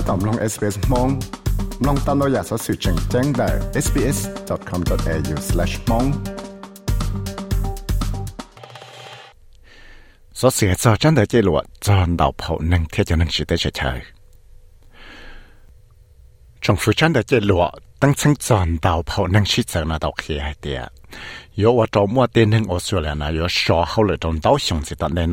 ถ้าตอมลง SBS มองลองตามเราอยากสอสื่อแจ้งแจ้งได้ sbs.com.au/mong 所写作真的记录做到跑能贴就能时的学车。政府真的记录当成做到跑能时则那到起来的，有我周末电能我说了呢，有说好了种到熊子的那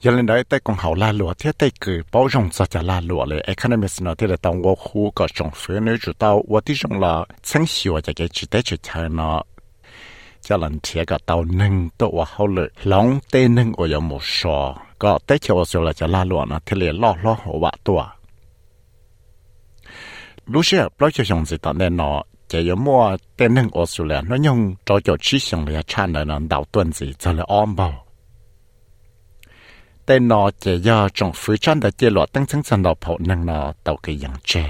喏。giờ lên đấy tay cùng hậu la lụa thiết tay cử bảo rong cho chả la lụaเลย economist nó thì là tao wo khu có trong phía nếu chủ tao wo tí rong là sáng xíu cho cái chỉ tới chỉ chơi nó cho lần thiệt cái tao nâng tôi wo hậu lợi long tê nâng ở một số có tới chiều số là chả la lụa nó thì là lo lo hậu vạ tua lúc xưa bao nhiêu giống gì tao nên nó chỉ có mua tê nâng ở số là nó nhung cho cho chỉ xong là chăn là nó đào tuần gì cho là ôm bao tên nó chỉ do trong phía chân đã chế lọ tăng chứng chân nó phổ năng nó tàu cái dạng chế.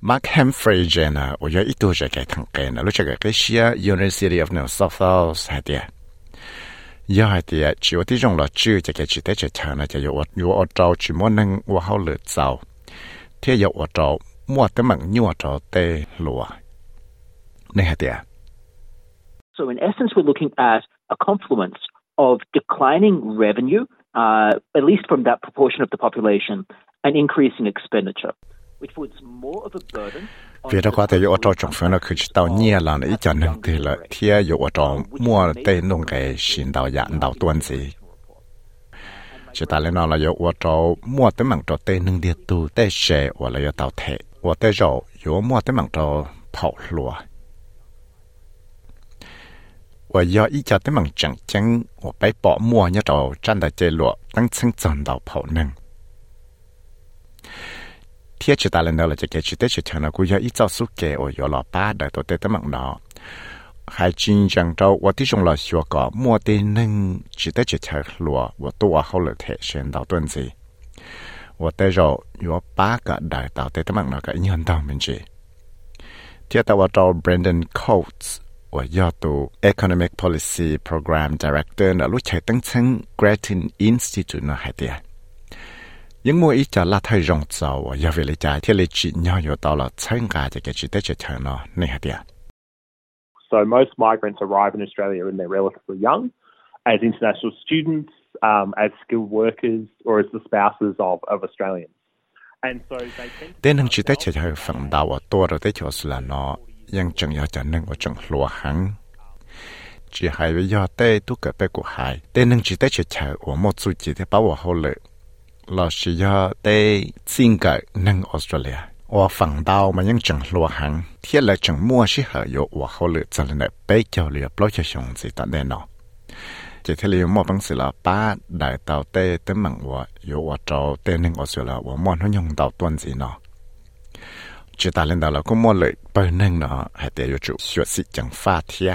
Mark Humphrey chế nè, dưới ít tuổi chế cái thằng cái nè, lúc chế cái xia University of New South Wales hay địa. giờ hay địa, chỉ có tí trong là chư, chế cái chỉ tế chế chờ nè, chỉ có yếu ở trâu chỉ muốn năng qua hậu lửa giàu. Thế yếu ở trâu mua tới mạng nhu ở trâu tê lùa. Này hay địa. So in essence, we're looking at a confluence of declining revenue, uh, at least from that proportion of the population, and increasing expenditure, which puts more of a burden. vì đó có thể có trò trong phần nó cứ tao nhẹ là ít cho nên thì là thia có trò mua tên nông cái xin đào dạng đào tuần gì. chỉ ta lên nó là có trò mua tới mảng trò tên nông địa tu tên xe hoặc là có tàu thể hoặc tên rồi có mua tới mảng trò phao lúa 我要一家的门正经，我被保姆一道站在这路，等清挣到跑能。贴起大人到了这个去的去听了，我要一早苏给我要老爸的都得的门了。还真正到我的中了学个，莫得能值得去听路，我多好了提升到段子。我带着有八个大到的门了个印到门子。贴到我找 Brandon Coates。 ว่าย่อตัว Economic Policy Program Director นะลูกชายตั้งชั้ง Grattan Institute นะหายเตียยังมัวอีจะลาไทยรองเจ้าว่าย่อเวลจ่ายที่เลจิย่ออยู่ตลอดชั้งกาจะเกิดจิตได้เฉยๆนะในหายเตีย So most migrants arrive in Australia when they're relatively young, as international students, um, as skilled workers, or as the spouses of, of Australians. nó. ยังจังยาจะนั่งอจังหลัวหังจีหายไปยอเต้ตุกเกิดไปกูหายเต้นั่งจีเต้เฉยเฉยหัวหมดสุจีเต้ป้าว่าเขาเลยลอชิยอเต้ซิงเกิดนั่งออสเตรเลียว่าฝั่งดาวมันยังจังหลัวหังเทียนเลยจังมั่วชิเหยว่าเขาเลยจะเลยไปเกี่ยวเรือปล่อยเฉยงสิตาแน่นอนจะเทเลมอบังสิลาป้าได้เตาเต้เต้มังว่าโยว่าเจ้าเต้นึงออสเตรเลียว่ามอนเขายงเตาต้นสิเนาะ chỉ ta lên đó là có mua lợi bởi nên nó hay để cho chủ xuất sĩ chẳng phát thia.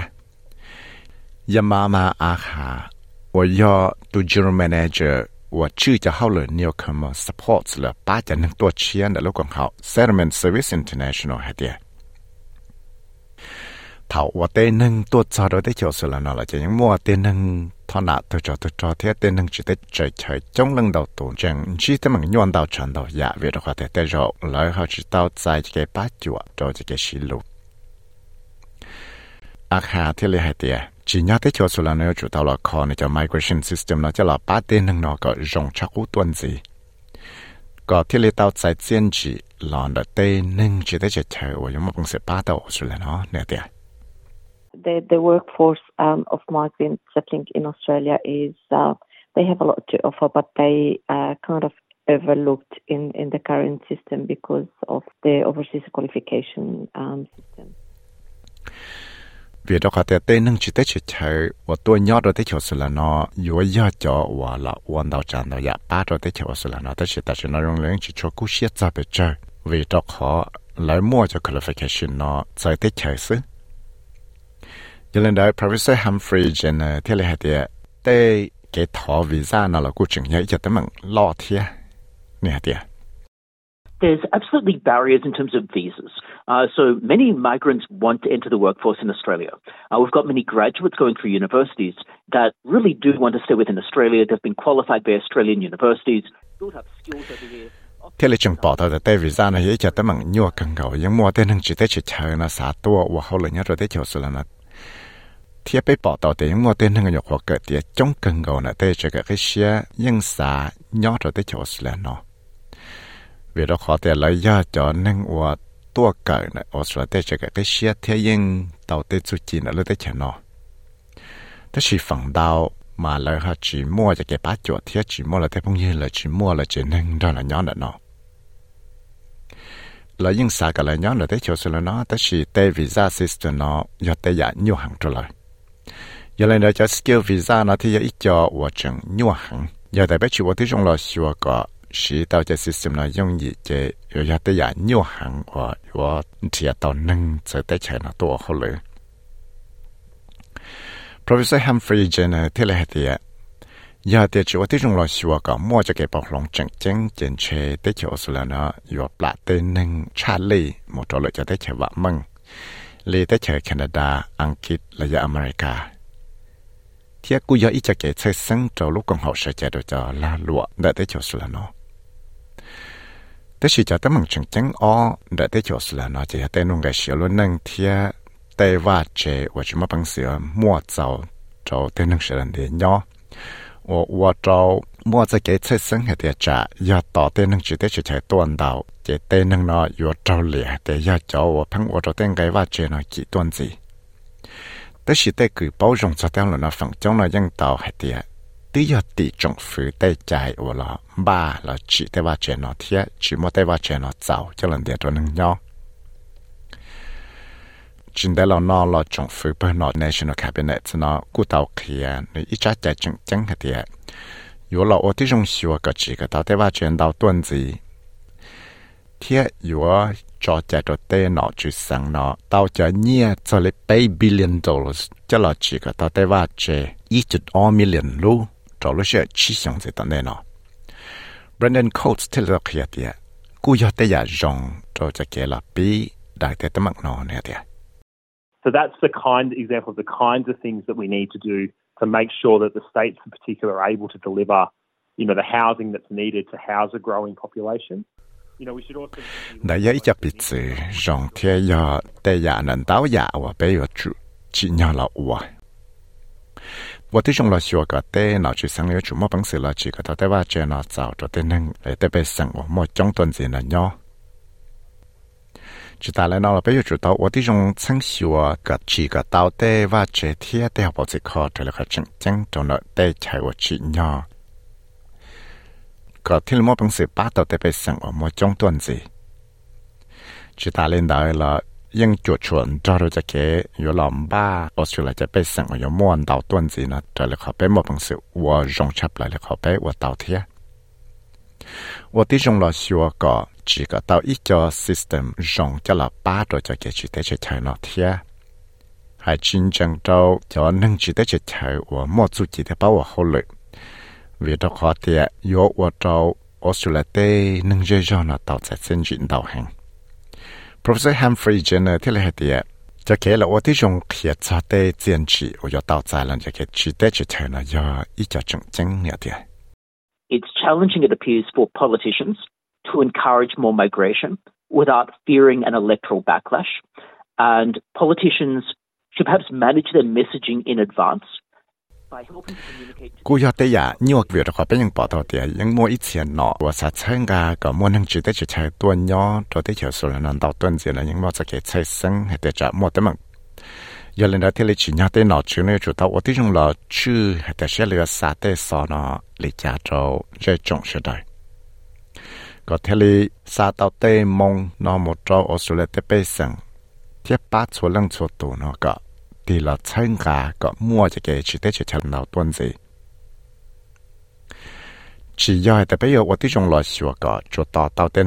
Yà mà mà à hà, 我要 do general manager 我知就好了你要 come on supports 了，八点能多钱的，如果好 settlement service international 还得。thảo và tên nâng tuột cho đối tới chỗ sự là nó là chỉ những mùa tên nâng thọ nạ tôi cho tôi cho thế, tên nâng chỉ tới trời trời trong lưng đầu tổ chẳng chỉ tới mình nhuận đầu trần đầu dạ về được có thể tới rồi lời họ chỉ tao dài cái bát chùa, cho cái xí lục. Ác hà thế là hai tia chỉ nhớ tới chỗ sự là nó chủ tao là khó này migration system nó cho là bát tên nâng nó có rộng chắc cú tuần gì. Có thiết lý tao trái chiến chỉ lòn đợi tê nâng chỉ tới trời trời và giống một bằng sự ba tàu sự là nó, nè tiệt the, the workforce um, of migrants settling in Australia is uh, they have a lot to offer, but they are kind of overlooked in, in the current system because of the overseas qualification um, system. vì qualification nó cho nên đấy professor Humphrey trên thế là thì tới cái thọ visa nó là cú chừng nhảy cho tới mình lo thiệt nè thiệt there's absolutely barriers in terms of visas. Uh, so many migrants want to enter the workforce in Australia. Uh, we've got many graduates going through universities that really do want to stay within Australia. They've been qualified by Australian universities, built up skills over here. thế là chừng bỏ tao tại vì ra này cho tao mặn nhua cần cầu nhưng mua tên chỉ tới chỉ chờ nó xả tua và hậu lại nhớ rồi tới chiều sửa là nó thiết bị bỏ tàu thì mua tên người hoặc cái tiệt chống cần cầu này tới chỉ cái xe nhưng xả nhớ rồi tới chiều sửa là nó. Vì đó khó để lấy ra cho nên và tua cỡ này Australia tới chỉ cái xe thế nhưng tàu tới chú chỉ là lấy tới chả nó. Đó là phần đào mà lời họ chỉ mua cho cái bát chuột thiết chỉ mua là thế phong như là chỉ mua là chỉ nên đó là nhỏ nữa nó là những xã cả là nhóm là thế chỗ là nó đó chỉ tê visa system nó do tê giả nhiều hàng trở lại. Giờ lên đó cho skill visa nó thì ít cho và chừng nhiều hàng. Giờ tại bây giờ tôi trong là sửa có chỉ tao cho system nó dùng gì chế giờ do tê giả nhiều hàng và và chỉ tao nâng sẽ tê chạy nó tổ hơn nữa Professor Humphrey Jenner thì là thế ยาเตจิว่าที่จงรอชัวก็มั่วจะเก็บปอกลงจังเจงเจนเชเตจิอสุลานะอยู่ปลาเตนึงชาลีหมดตัวเลยจะได้เฉวะมึงเลยได้เฉยแคนาดาอังกฤษและยอเมริกาเที่ยกูยออีจะเกเชซึ่งเจ้าลูกกองเขาเสียใจโดยจะลาลัวได้เตจิอสุลานะแต่สิจะต้องมึงจังเจงอ๋อได้เตจิอสุลานะจะเตนุ่งแกเสียลุนึงเที่ยเตว่าเจว่าจะมาปังเสียมั่วเจ้าเจ้าเตนึงเสียนเดียนยอ 我我找莫在给菜生还得炸，要到对能只得去才断到，这对能呢要找脸的要找我朋我找点给瓦这呢几段子，但是对佢包容做掉了呢房中呢应到还得。都要地政府带在我了，爸了只得话这那天，只莫得话这那早，就能得着能鸟。 chính đây là nó là trong phụ bên nó national cabinet nó cụ tàu kia nó ít chắc chắn chẳng chẳng hết tiệt yếu là ở trong sửa cái chỉ cái tàu tế ba chuyển đầu tuần gì thiết yếu cho chạy đồ tế nó chỉ sang nó tàu cho nhia cho lấy bảy billion dollars cho là chỉ cái tàu tế ba chế ít chút all million lu cho lúc sẽ chỉ sang cái tận đây nó Brandon Coates thiết là kia tiệt cú yếu tế giả rong cho cho kia là bi đại tế tấm mặt nó nè tiệt So that's the kind example of the kinds of things that we need to do to make sure that the states in particular are able to deliver, you know, the housing that's needed to house a growing population. Naya chỉ ta lại nói là bây giờ chủ tàu ở đi trong sáng sủa cái chỉ cái tàu tê và chế thiết tê học chỉ khó trở lại cái chân chân trong nó tê chạy ở chỉ nhỏ có thiên mô bằng sự bắt đầu tê bị sang ở một trong tuần gì chỉ ta lên đó là ยังจุดชวนจอเราจะเกยอยู่ลำบ้าออสเตรเลียจะไปสั่งอยู่ม้วนดาวต้นจีนะจะเลยเขาไปหมดบางสิ่งว่ารงชับเลยเขาไปว่าดาวเทีย我的用了学个几个到 chỉ có tao ít cho system rộng cho là ba rồi cho cái chỉ tế chế chạy nó thế. Hay chính chẳng trâu cho nâng chỉ tế chế chạy và mua chú chỉ tế bảo hộ lực vì đó khó thế à, yếu và trâu Australia tế nâng dây cho nó tạo sẽ sinh chuyển đầu hàng Professor Humphrey Jenner thế là thế à, cho cái là tôi dùng khía cho tế tiền chỉ và cho tạo ra là cho cái chỉ tế chế chạy nó do ít cho chứng chứng nữa thế à. It's challenging, it appears, for politicians to encourage more migration without fearing an electoral backlash. And politicians should perhaps manage their messaging in advance. Cú yo tê ya nhiều việc khó bên những bỏ tàu tiền những mua ít tiền nọ và sát chân ga có năng chỉ để chỉ chạy tuần nhỏ, cho tới chiều số là nằm tàu tuần gì là những mua sẽ cái hay để trả mua tới mừng giờ lên đó thì lấy chỉ nhau tới nọ chứ nơi chủ tàu ở tí hay để sẽ lừa sát tới sau nọ lấy trả trâu chơi trồng sẽ đời ตัวที่เขียวสุดนั้นดาวต้นเสียแล้วยังมัวจะเกิดใช้ซึ่งให้แต่จะมัวแต่มึงยาเลนดาเทเลชิญาเต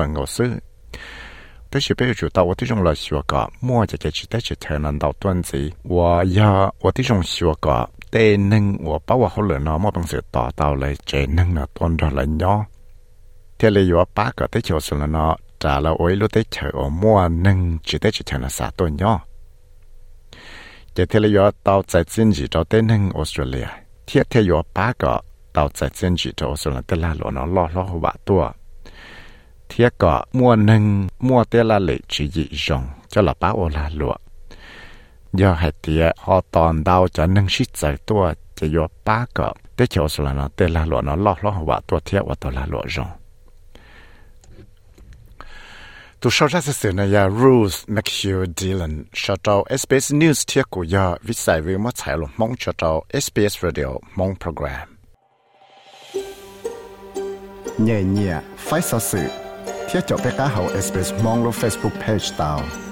นอชื่อเนี่ยจุดตัวที่จงรอชื่อให้แต่เชื่อเรือสาเตสอนอลิจาโจเจจงเสดายก็เทเลสาต tê nâng của bao hoa hậu nó mà bằng sự tỏ tao lại chế nâng nó tôn ra lại nhỏ thế là yếu ba cả tới chiều xuống là nó trả là ối lúc tới chờ ở mua nâng chỉ tới chỉ chờ là xả tôn nhỏ chế thế là yếu tao chạy xin chỉ cho tê nâng Australia. Thế thế yếu ba cả tao chạy xin chỉ cho Australia tê là lo nó lo lo hồ bạ tua. Thế cả mua nâng mua tê là lệ chỉ dị rồng cho là ba ô là lụa. ย่อให้เตียฮอตอนดาวจะนึ่งชิดใจตัวจะโย่อป้าก็เตเขียวสุลนะเตลาหลวนลอกล้อว่าตัวเทียวว่าตัวลาหลวจงตัวชาวราชสือนายรูสแมคฮิวดีลันชาวเจ้าเอสบีเอสนิวส์เทียกุยาวิสัยวิมัดสายลมมองชาวเจ้าเอสบีเอสรีดิโอมองโปรแกรมเนี่ยเนี่ยไฟสื่อเทียจบไปก้าเฮาเอสบีเอสมองลงเฟซบุ๊กเพจดาว